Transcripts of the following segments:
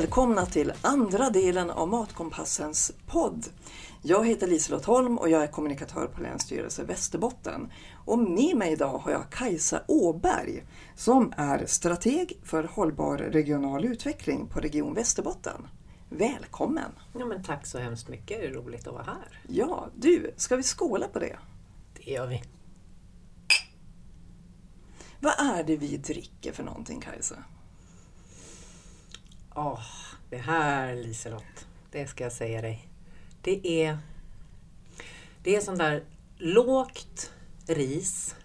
välkomna till andra delen av Matkompassens podd. Jag heter Liselott Holm och jag är kommunikatör på Länsstyrelse Västerbotten. Och med mig idag har jag Kajsa Åberg som är strateg för hållbar regional utveckling på Region Västerbotten. Välkommen! Ja, men tack så hemskt mycket, det är roligt att vara här. Ja, du, ska vi skåla på det? Det gör vi. Vad är det vi dricker för någonting Kajsa? Åh, det här Liselott, det ska jag säga dig. Det är, det är sånt där lågt ris,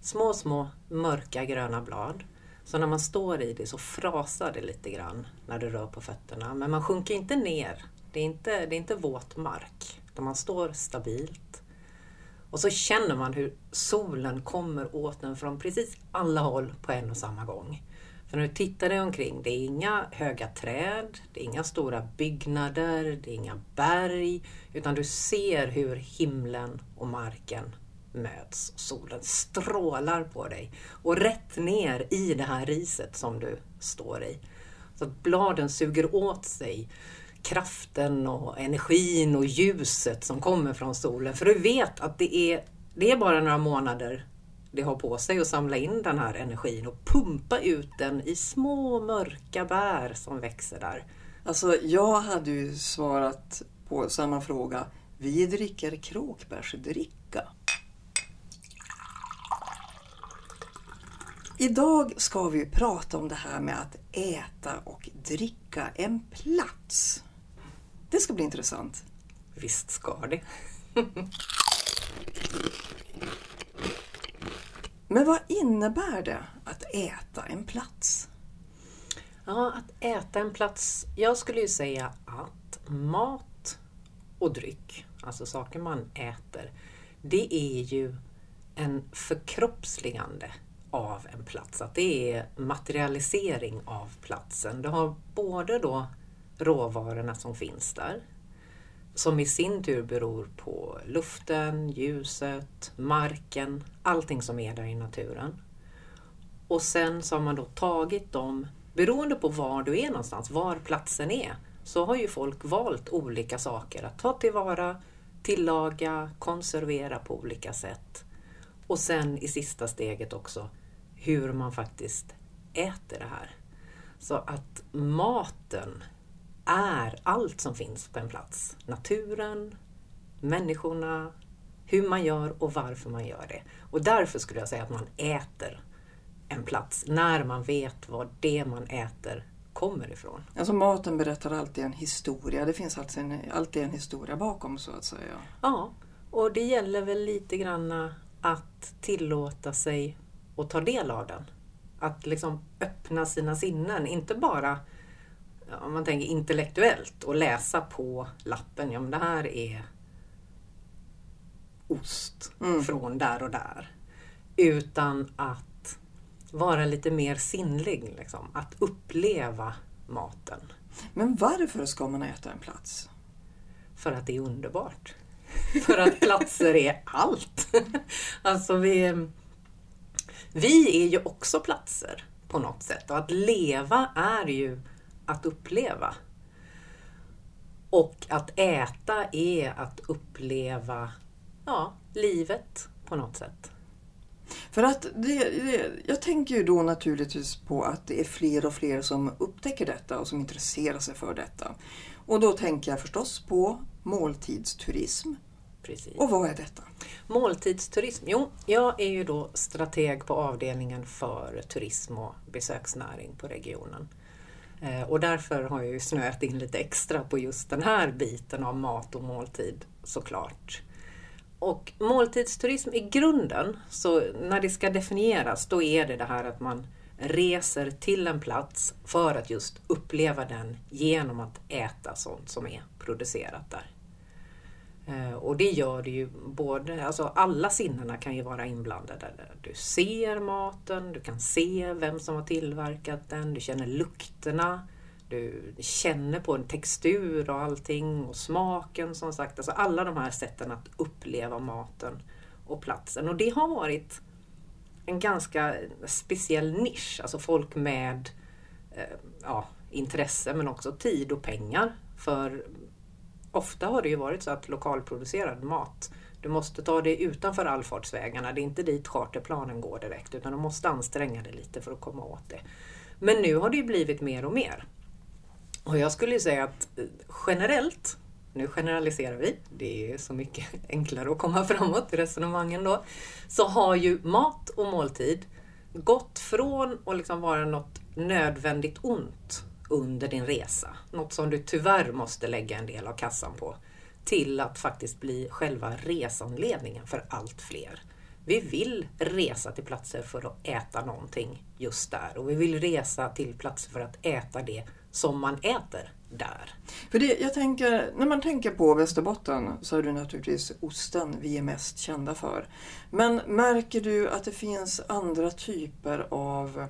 små, små mörka gröna blad. Så när man står i det så frasar det lite grann när du rör på fötterna. Men man sjunker inte ner. Det är inte, det är inte våt mark. Utan man står stabilt. Och så känner man hur solen kommer åt en från precis alla håll på en och samma gång. För när du tittar dig omkring, det är inga höga träd, det är inga stora byggnader, det är inga berg, utan du ser hur himlen och marken möts. Solen strålar på dig och rätt ner i det här riset som du står i. Så att bladen suger åt sig kraften och energin och ljuset som kommer från solen. För du vet att det är, det är bara några månader det har på sig att samla in den här energin och pumpa ut den i små mörka bär som växer där. Alltså, jag hade ju svarat på samma fråga. Vi dricker kråkbärsdricka. Idag ska vi prata om det här med att äta och dricka en plats. Det ska bli intressant. Visst ska det. Men vad innebär det att äta en plats? Ja, att äta en plats. Jag skulle ju säga att mat och dryck, alltså saker man äter, det är ju en förkroppsligande av en plats. Att det är materialisering av platsen. Du har både då råvarorna som finns där, som i sin tur beror på luften, ljuset, marken, allting som är där i naturen. Och sen så har man då tagit dem, beroende på var du är någonstans, var platsen är, så har ju folk valt olika saker att ta tillvara, tillaga, konservera på olika sätt. Och sen i sista steget också hur man faktiskt äter det här. Så att maten är allt som finns på en plats. Naturen, människorna, hur man gör och varför man gör det. Och därför skulle jag säga att man äter en plats när man vet var det man äter kommer ifrån. Alltså maten berättar alltid en historia. Det finns alltid en, alltid en historia bakom så att säga. Ja, och det gäller väl lite grann att tillåta sig att ta del av den. Att liksom öppna sina sinnen, inte bara om man tänker intellektuellt och läsa på lappen, ja men det här är ost mm. från där och där. Utan att vara lite mer sinnlig, liksom. att uppleva maten. Men varför ska man äta en plats? För att det är underbart. För att platser är allt. alltså vi, vi är ju också platser på något sätt och att leva är ju att uppleva. Och att äta är att uppleva ja, livet på något sätt. För att det, det, jag tänker ju då naturligtvis på att det är fler och fler som upptäcker detta och som intresserar sig för detta. Och då tänker jag förstås på måltidsturism. Precis. Och vad är detta? Måltidsturism? Jo, jag är ju då strateg på avdelningen för turism och besöksnäring på regionen. Eh, och därför har jag ju snöat in lite extra på just den här biten av mat och måltid såklart. Och måltidsturism i grunden, så när det ska definieras, då är det det här att man reser till en plats för att just uppleva den genom att äta sånt som är producerat där. Eh, och det gör det ju både, alltså alla sinnena kan ju vara inblandade. Du ser maten, du kan se vem som har tillverkat den, du känner lukterna, du känner på en textur och allting och smaken som sagt. Alltså alla de här sätten att uppleva maten och platsen. Och det har varit en ganska speciell nisch, alltså folk med eh, ja, intresse men också tid och pengar. För ofta har det ju varit så att lokalproducerad mat, du måste ta det utanför allfartsvägarna. Det är inte dit charterplanen går direkt utan du måste anstränga dig lite för att komma åt det. Men nu har det ju blivit mer och mer. Och jag skulle säga att eh, generellt, nu generaliserar vi, det är så mycket enklare att komma framåt i resonemangen då, så har ju mat och måltid gått från att liksom vara något nödvändigt ont under din resa, något som du tyvärr måste lägga en del av kassan på, till att faktiskt bli själva resanledningen för allt fler. Vi vill resa till platser för att äta någonting just där och vi vill resa till platser för att äta det som man äter där. För det, jag tänker, när man tänker på Västerbotten så är det naturligtvis osten vi är mest kända för. Men märker du att det finns andra typer av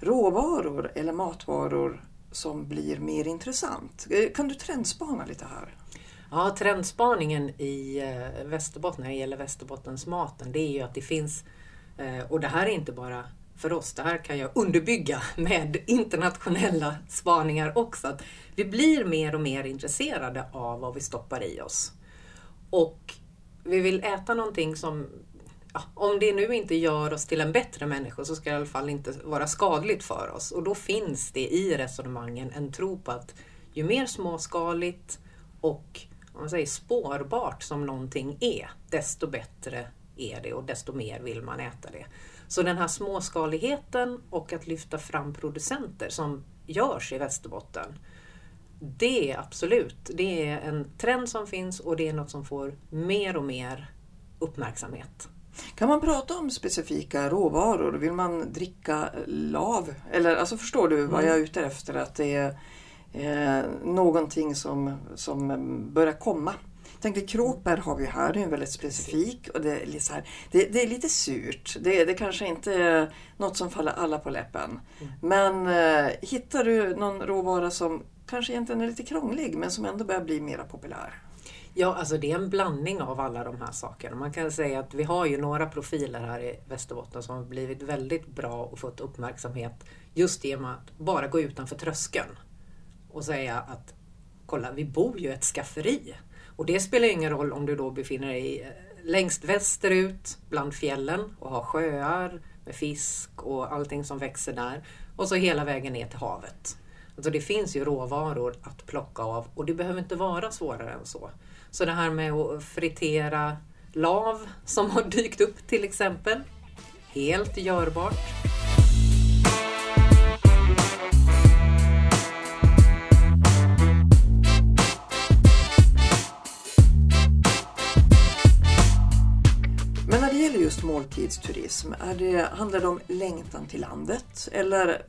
råvaror eller matvaror som blir mer intressant? Eh, kan du trendspana lite här? Ja, trendspaningen i eh, Västerbotten när det gäller Västerbottensmaten det är ju att det finns, eh, och det här är inte bara för oss, det här kan jag underbygga med internationella spaningar också, att vi blir mer och mer intresserade av vad vi stoppar i oss. Och vi vill äta någonting som, ja, om det nu inte gör oss till en bättre människa så ska det i alla fall inte vara skadligt för oss. Och då finns det i resonemangen en tro på att ju mer småskaligt och om man säger, spårbart som någonting är, desto bättre är det och desto mer vill man äta det. Så den här småskaligheten och att lyfta fram producenter som görs i Västerbotten, det är absolut, det är en trend som finns och det är något som får mer och mer uppmärksamhet. Kan man prata om specifika råvaror? Vill man dricka lav? Eller alltså förstår du vad jag är ute efter? Att det är eh, någonting som, som börjar komma. Jag tänker kråkbär har vi här, det är väldigt specifik och det är lite, här, det, det, är lite surt. Det, det kanske inte är något som faller alla på läppen. Mm. Men eh, hittar du någon råvara som kanske egentligen är lite krånglig men som ändå börjar bli mera populär? Ja, alltså det är en blandning av alla de här sakerna. Man kan säga att vi har ju några profiler här i Västerbotten som har blivit väldigt bra och fått uppmärksamhet just genom att bara gå utanför tröskeln och säga att kolla, vi bor ju i ett skafferi. Och det spelar ingen roll om du då befinner dig eh, längst västerut bland fjällen och har sjöar med fisk och allting som växer där. Och så hela vägen ner till havet. Alltså det finns ju råvaror att plocka av och det behöver inte vara svårare än så. Så det här med att fritera lav som har dykt upp till exempel. Helt görbart. Men när det gäller just måltidsturism? Är det, handlar det om längtan till landet? Eller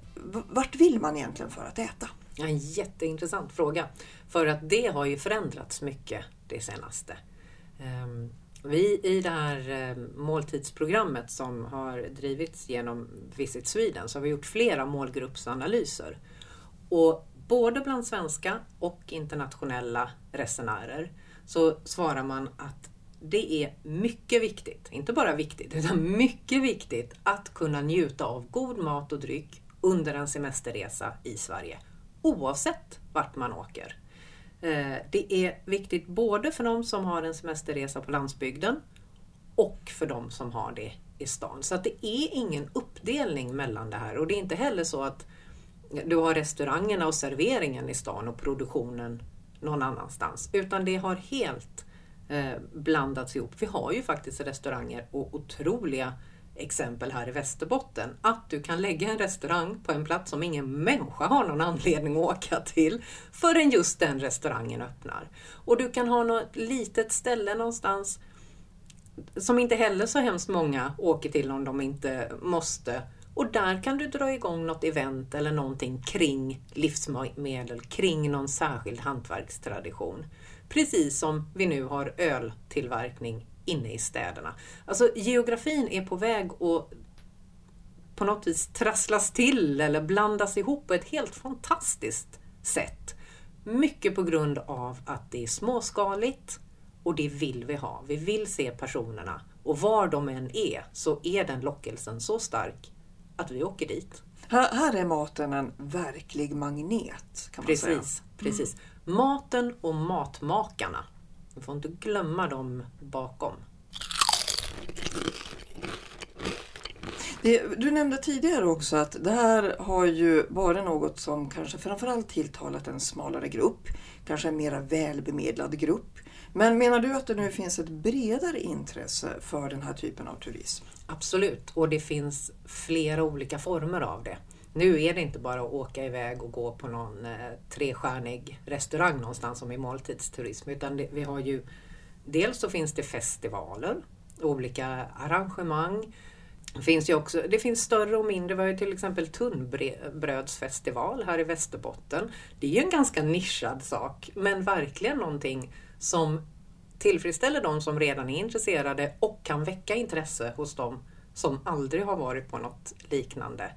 vart vill man egentligen för att äta? En jätteintressant fråga. För att det har ju förändrats mycket det senaste. Ehm, vi i det här ehm, måltidsprogrammet som har drivits genom Visit Sweden så har vi gjort flera målgruppsanalyser. Och både bland svenska och internationella resenärer så svarar man att det är mycket viktigt, inte bara viktigt, utan mycket viktigt att kunna njuta av god mat och dryck under en semesterresa i Sverige. Oavsett vart man åker. Eh, det är viktigt både för de som har en semesterresa på landsbygden och för de som har det i stan. Så att det är ingen uppdelning mellan det här och det är inte heller så att du har restaurangerna och serveringen i stan och produktionen någon annanstans. Utan det har helt eh, blandats ihop. Vi har ju faktiskt restauranger och otroliga exempel här i Västerbotten. Att du kan lägga en restaurang på en plats som ingen människa har någon anledning att åka till förrän just den restaurangen öppnar. Och du kan ha något litet ställe någonstans som inte heller så hemskt många åker till om de inte måste. Och där kan du dra igång något event eller någonting kring livsmedel, kring någon särskild hantverkstradition. Precis som vi nu har öltillverkning inne i städerna. Alltså geografin är på väg att på något vis trasslas till eller blandas ihop på ett helt fantastiskt sätt. Mycket på grund av att det är småskaligt och det vill vi ha. Vi vill se personerna och var de än är så är den lockelsen så stark att vi åker dit. Här, här är maten en verklig magnet kan man precis, säga. Precis. Maten och matmakarna. Vi får inte glömma dem bakom. Det, du nämnde tidigare också att det här har ju varit något som kanske framförallt tilltalat en smalare grupp, kanske en mera välbemedlad grupp. Men menar du att det nu finns ett bredare intresse för den här typen av turism? Absolut, och det finns flera olika former av det. Nu är det inte bara att åka iväg och gå på någon eh, trestjärnig restaurang någonstans som i måltidsturism, utan det, vi har ju Dels så finns det festivaler, olika arrangemang. Det finns, ju också, det finns större och mindre. Vi har ju till exempel tunnbrödsfestival här i Västerbotten. Det är ju en ganska nischad sak, men verkligen någonting som tillfredsställer de som redan är intresserade och kan väcka intresse hos dem som aldrig har varit på något liknande.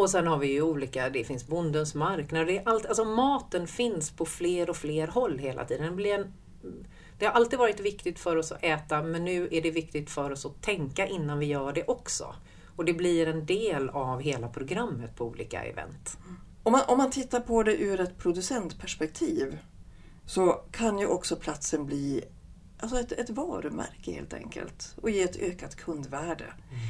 Och sen har vi ju olika, det finns Bondens marknad. Det är allt, alltså maten finns på fler och fler håll hela tiden. Det, blir en, det har alltid varit viktigt för oss att äta men nu är det viktigt för oss att tänka innan vi gör det också. Och det blir en del av hela programmet på olika event. Om man, om man tittar på det ur ett producentperspektiv så kan ju också platsen bli alltså ett, ett varumärke helt enkelt och ge ett ökat kundvärde. Mm.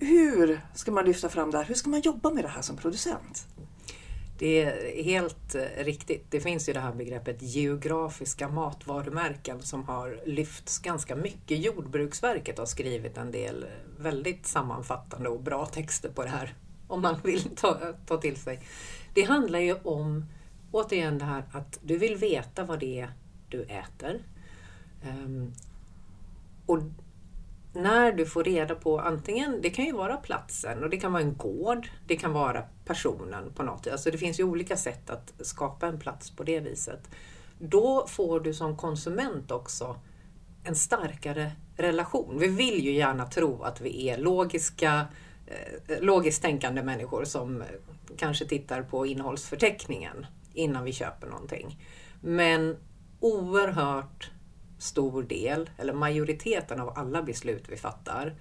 Hur ska man lyfta fram det här? Hur ska man jobba med det här som producent? Det är helt eh, riktigt. Det finns ju det här begreppet geografiska matvarumärken som har lyfts ganska mycket. Jordbruksverket har skrivit en del väldigt sammanfattande och bra texter på det här om man vill ta, ta till sig. Det handlar ju om återigen det här att du vill veta vad det är du äter. Um, och när du får reda på antingen, det kan ju vara platsen och det kan vara en gård, det kan vara personen på något Alltså det finns ju olika sätt att skapa en plats på det viset. Då får du som konsument också en starkare relation. Vi vill ju gärna tro att vi är logiska, eh, logiskt tänkande människor som eh, kanske tittar på innehållsförteckningen innan vi köper någonting. Men oerhört stor del, eller majoriteten av alla beslut vi fattar,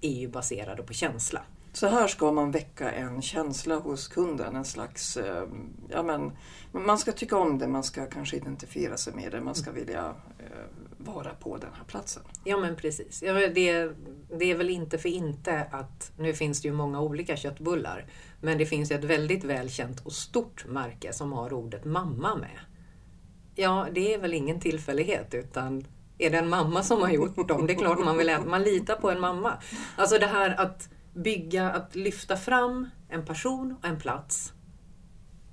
är ju baserade på känsla. Så här ska man väcka en känsla hos kunden, en slags... Eh, ja, men, man ska tycka om det, man ska kanske identifiera sig med det, man ska vilja eh, vara på den här platsen. Ja men precis. Ja, det, det är väl inte för inte att nu finns det ju många olika köttbullar. Men det finns ett väldigt välkänt och stort märke som har ordet mamma med. Ja, det är väl ingen tillfällighet utan är det en mamma som har gjort dem? Det är klart man vill äta. Man litar på en mamma. Alltså det här att bygga, att lyfta fram en person och en plats.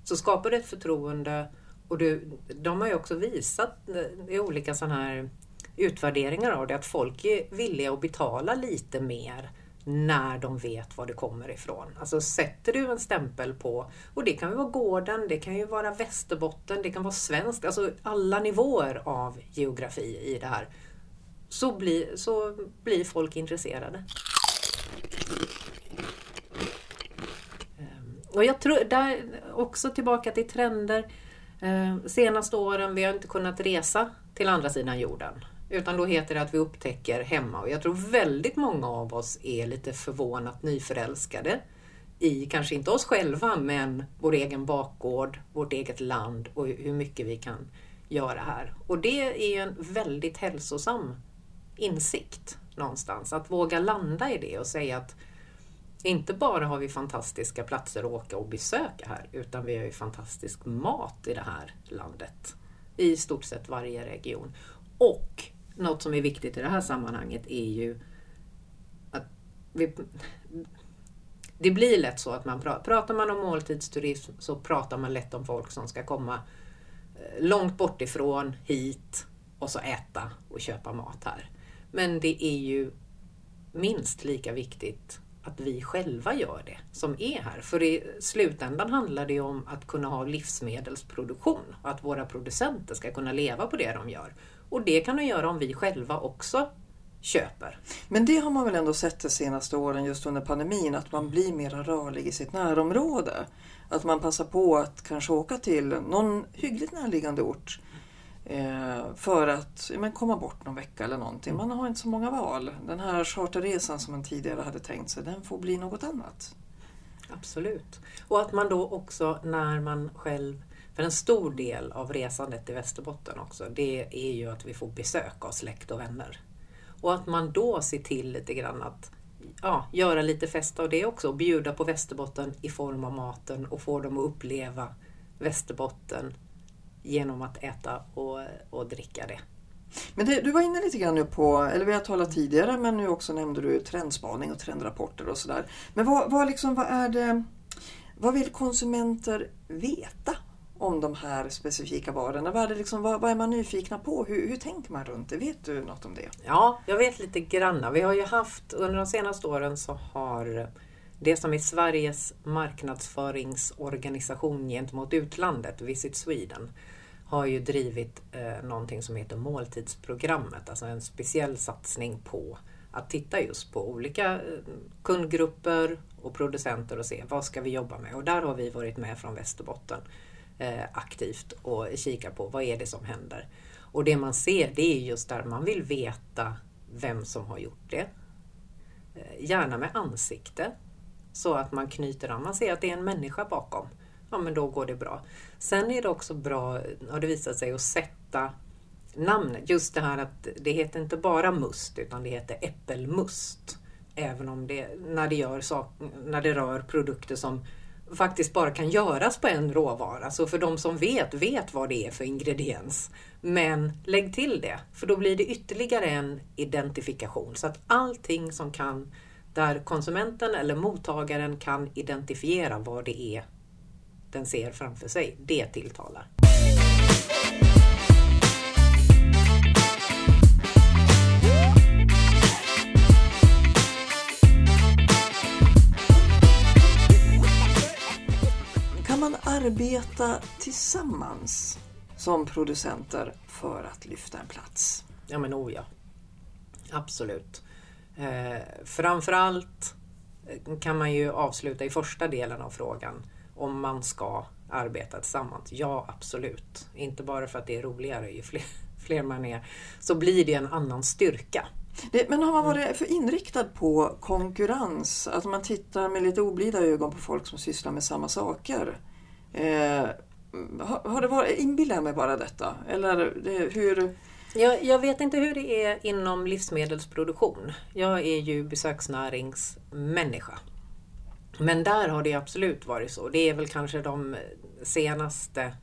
Så skapar det ett förtroende och du, de har ju också visat eh, i olika sådana här utvärderingar av det att folk är villiga att betala lite mer när de vet var det kommer ifrån. Alltså sätter du en stämpel på, och det kan ju vara gården, det kan ju vara Västerbotten, det kan vara svenskt, alltså alla nivåer av geografi i det här. Så blir, så blir folk intresserade. Ehm, och jag tror, där också tillbaka till trender. Ehm, senaste åren, vi har inte kunnat resa till andra sidan jorden. Utan då heter det att vi upptäcker hemma. Och jag tror väldigt många av oss är lite förvånat nyförälskade i, kanske inte oss själva, men vår egen bakgård, vårt eget land och hur mycket vi kan göra här. Och det är en väldigt hälsosam insikt någonstans. Att våga landa i det och säga att inte bara har vi fantastiska platser att åka och besöka här, utan vi har ju fantastisk mat i det här landet. I stort sett varje region. Och något som är viktigt i det här sammanhanget är ju att vi, det blir lätt så att man pratar, pratar man om måltidsturism så pratar man lätt om folk som ska komma eh, långt bort ifrån hit och så äta och köpa mat här. Men det är ju minst lika viktigt att vi själva gör det som är här. För i slutändan handlar det om att kunna ha livsmedelsproduktion och att våra producenter ska kunna leva på det de gör. Och det kan de göra om vi själva också köper. Men det har man väl ändå sett de senaste åren just under pandemin att man blir mer rörlig i sitt närområde. Att man passar på att kanske åka till någon hyggligt närliggande ort eh, för att men, komma bort någon vecka eller någonting. Man har inte så många val. Den här charterresan som man tidigare hade tänkt sig, den får bli något annat. Absolut. Och att man då också när man själv för en stor del av resandet i Västerbotten också, det är ju att vi får besök av släkt och vänner. Och att man då ser till lite grann att ja, göra lite fest av det också och bjuda på Västerbotten i form av maten och få dem att uppleva Västerbotten genom att äta och, och dricka det. Men det, du var inne lite grann nu på, eller vi har talat tidigare, men nu också nämnde du trendspaning och trendrapporter och sådär. Men vad, vad, liksom, vad är det, vad vill konsumenter veta om de här specifika varorna? Vad är, det liksom, vad, vad är man nyfikna på? Hur, hur tänker man runt det? Vet du något om det? Ja, jag vet lite grann. Vi har ju haft, under de senaste åren så har det som är Sveriges marknadsföringsorganisation gentemot utlandet, Visit Sweden, har ju drivit eh, någonting som heter måltidsprogrammet, alltså en speciell satsning på att titta just på olika eh, kundgrupper och producenter och se vad ska vi jobba med. Och där har vi varit med från Västerbotten Eh, aktivt och kika på vad är det som händer. Och det man ser det är just där man vill veta vem som har gjort det. Eh, gärna med ansikte så att man knyter an, man ser att det är en människa bakom. Ja men då går det bra. Sen är det också bra, har det visat sig, att sätta namnet. Just det här att det heter inte bara must utan det heter äppelmust. Även om det, när det, gör sak, när det rör produkter som faktiskt bara kan göras på en råvara. Så för de som vet, vet vad det är för ingrediens. Men lägg till det, för då blir det ytterligare en identifikation. Så att allting som kan, där konsumenten eller mottagaren kan identifiera vad det är den ser framför sig, det tilltalar. Arbeta tillsammans som producenter för att lyfta en plats? Ja men oh ja. Absolut. Eh, framförallt eh, kan man ju avsluta i första delen av frågan om man ska arbeta tillsammans. Ja, absolut. Inte bara för att det är roligare, ju fler, fler man är, så blir det en annan styrka. Det, men har man varit för inriktad på konkurrens? Att man tittar med lite oblida ögon på folk som sysslar med samma saker? Eh, har, har det varit, inbillar jag mig bara detta? Eller det, hur... Jag, jag, vet inte hur det är inom livsmedelsproduktion. Jag är ju besöksnäringsmänniska. Men där har det absolut varit så. Det är väl kanske de senaste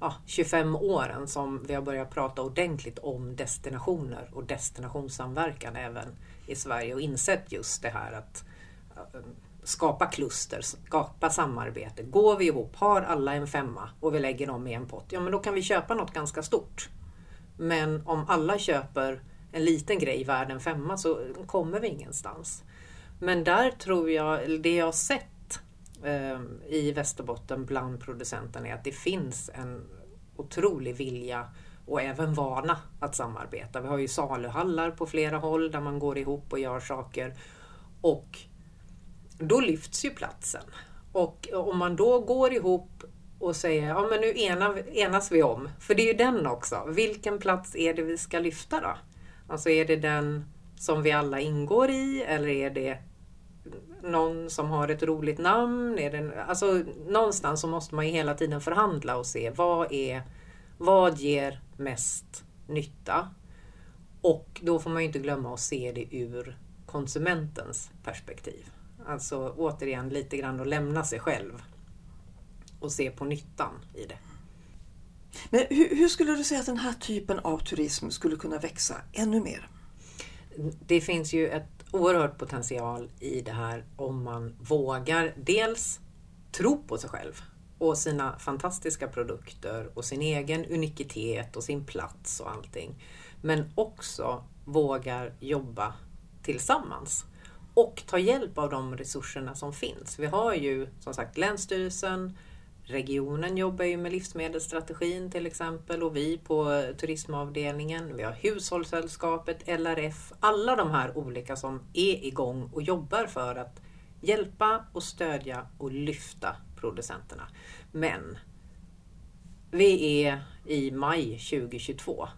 ja, 25 åren som vi har börjat prata ordentligt om destinationer och destinationssamverkan även i Sverige och insett just det här att skapa kluster, skapa samarbete. Går vi ihop, har alla en femma och vi lägger dem i en pott, ja men då kan vi köpa något ganska stort. Men om alla köper en liten grej värd en femma så kommer vi ingenstans. Men där tror jag, det jag har sett eh, i Västerbotten bland producenterna är att det finns en otrolig vilja och även vana att samarbeta. Vi har ju saluhallar på flera håll där man går ihop och gör saker. Och då lyfts ju platsen. Och om man då går ihop och säger ja men nu enas vi om, för det är ju den också. Vilken plats är det vi ska lyfta då? Alltså är det den som vi alla ingår i eller är det någon som har ett roligt namn? Är det, alltså, någonstans så måste man ju hela tiden förhandla och se vad, är, vad ger mest nytta? Och då får man ju inte glömma att se det ur konsumentens perspektiv. Alltså återigen lite grann att lämna sig själv och se på nyttan i det. Men hur, hur, skulle du säga att den här typen av turism skulle kunna växa ännu mer? Det finns ju ett oerhört potential i det här om man vågar dels tro på sig själv och sina fantastiska produkter och sin egen unikitet och sin plats och allting. Men också vågar jobba tillsammans och ta hjälp av de resurserna som finns. Vi har ju som sagt Länsstyrelsen, Regionen jobbar ju med livsmedelsstrategin till exempel och vi på turismavdelningen. Vi har hushållssällskapet, LRF, alla de här olika som är igång och jobbar för att hjälpa och stödja och lyfta producenterna. Men vi är i maj 2022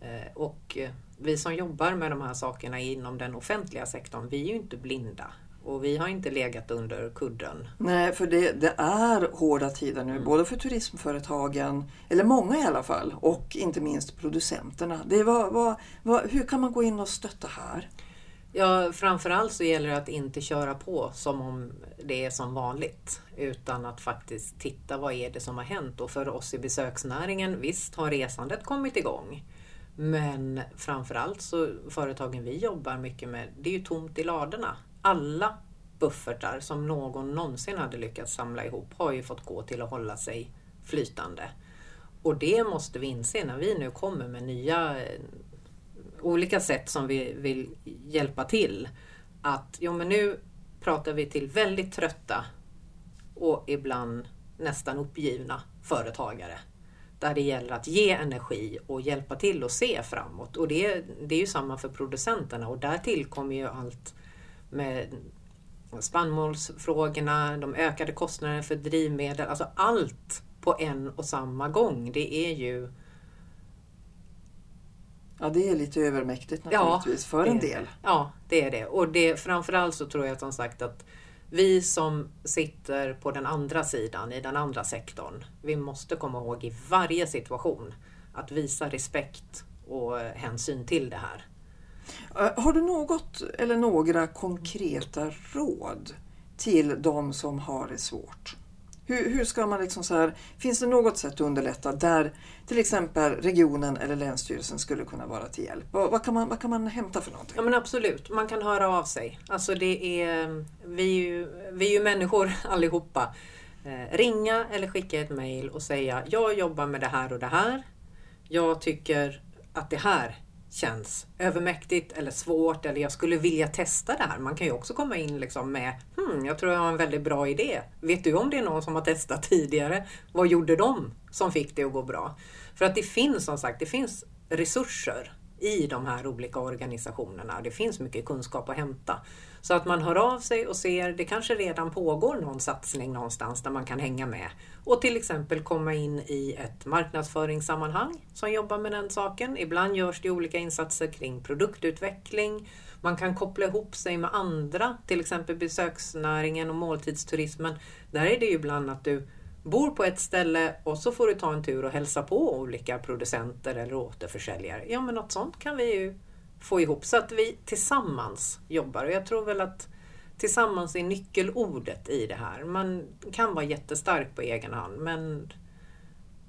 eh, och vi som jobbar med de här sakerna inom den offentliga sektorn, vi är ju inte blinda. Och vi har inte legat under kudden. Nej, för det, det är hårda tider nu, mm. både för turismföretagen, eller många i alla fall, och inte minst producenterna. Det var, var, var, hur kan man gå in och stötta här? Ja, framförallt så gäller det att inte köra på som om det är som vanligt. Utan att faktiskt titta vad är det som har hänt. Och för oss i besöksnäringen, visst har resandet kommit igång. Men framförallt så företagen vi jobbar mycket med, det är ju tomt i ladorna. Alla buffertar som någon någonsin hade lyckats samla ihop har ju fått gå till att hålla sig flytande. Och det måste vi inse när vi nu kommer med nya eh, olika sätt som vi vill hjälpa till. Att jo, men nu pratar vi till väldigt trötta och ibland nästan uppgivna företagare. Där det gäller att ge energi och hjälpa till och se framåt. Och det, det är ju samma för producenterna och där tillkommer ju allt med spannmålsfrågorna, de ökade kostnaderna för drivmedel, alltså allt på en och samma gång. Det är ju Ja, det är lite övermäktigt naturligtvis ja, för en del. Ja, det är det. Och det, framförallt så tror jag som sagt att vi som sitter på den andra sidan, i den andra sektorn, vi måste komma ihåg i varje situation att visa respekt och hänsyn till det här. Eh, har du något eller några konkreta råd till de som har det svårt? Hur, hur, ska man liksom så här, finns det något sätt att underlätta där till exempel regionen eller länsstyrelsen skulle kunna vara till hjälp? Vad, vad, kan, man, vad kan man hämta för någonting? Ja men absolut, man kan höra av sig. Alltså det är, vi, är ju, vi är ju människor allihopa. Eh, ringa eller skicka ett mejl och säga jag jobbar med det här och det här. Jag tycker att det här känns övermäktigt eller svårt eller jag skulle vilja testa det här. Man kan ju också komma in liksom med hmm, jag tror jag har en väldigt bra idé. Vet du om det är någon som har testat tidigare? Vad gjorde de som fick det att gå bra? För att det finns som sagt, det finns resurser i de här olika organisationerna. Det finns mycket kunskap att hämta. Så att man hör av sig och ser, det kanske redan pågår någon satsning någonstans där man kan hänga med. Och till exempel komma in i ett marknadsföringssammanhang som jobbar med den saken. Ibland görs det olika insatser kring produktutveckling. Man kan koppla ihop sig med andra, till exempel besöksnäringen och måltidsturismen. Där är det ju ibland att du bor på ett ställe och så får du ta en tur och hälsa på olika producenter eller återförsäljare. Ja men något sånt kan vi ju få ihop så att vi tillsammans jobbar. Och jag tror väl att tillsammans är nyckelordet i det här. Man kan vara jättestark på egen hand men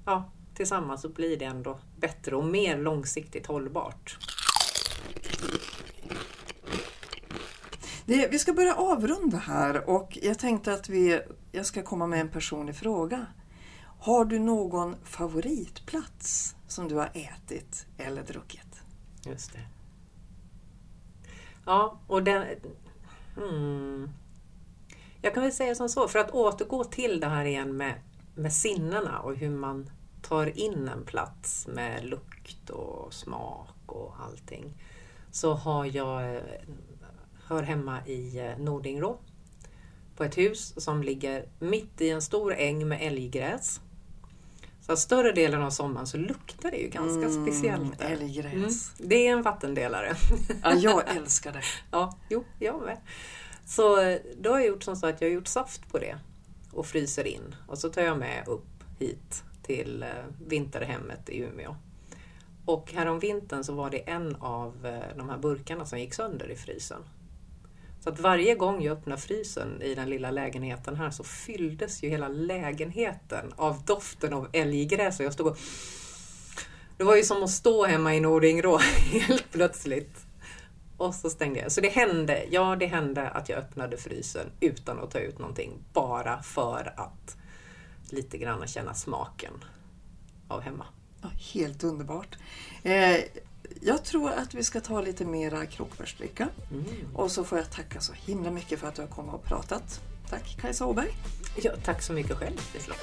ja, tillsammans så blir det ändå bättre och mer långsiktigt hållbart. Det, vi ska börja avrunda här och jag tänkte att vi, jag ska komma med en personlig fråga. Har du någon favoritplats som du har ätit eller druckit? Just det. Ja, och den... Hmm. Jag kan väl säga som så, för att återgå till det här igen med, med sinnena och hur man tar in en plats med lukt och smak och allting. Så har jag eh, hör hemma i eh, Nordingrå. På ett hus som ligger mitt i en stor äng med älggräs. Så större delen av sommaren så luktar det ju ganska mm, speciellt. Där. Älggräs. Mm, det är en vattendelare. Ja, jag älskar det. ja, jo, jag med. Så eh, då har jag gjort som så att jag har gjort saft på det och fryser in. Och så tar jag med upp hit till eh, vinterhemmet i Umeå. Och härom vintern så var det en av de här burkarna som gick sönder i frysen. Så att varje gång jag öppnade frysen i den lilla lägenheten här så fylldes ju hela lägenheten av doften av älggräs. Och jag stod och... Det var ju som att stå hemma i Nordingrå helt plötsligt. Och så stängde jag. Så det hände, ja det hände att jag öppnade frysen utan att ta ut någonting. Bara för att lite grann känna smaken av hemma. Ja, helt underbart. Eh, jag tror att vi ska ta lite mera krokbärsdricka. Mm. Och så får jag tacka så himla mycket för att du har kommit och pratat. Tack Kajsa Åberg. Ja, tack så mycket själv Liselott.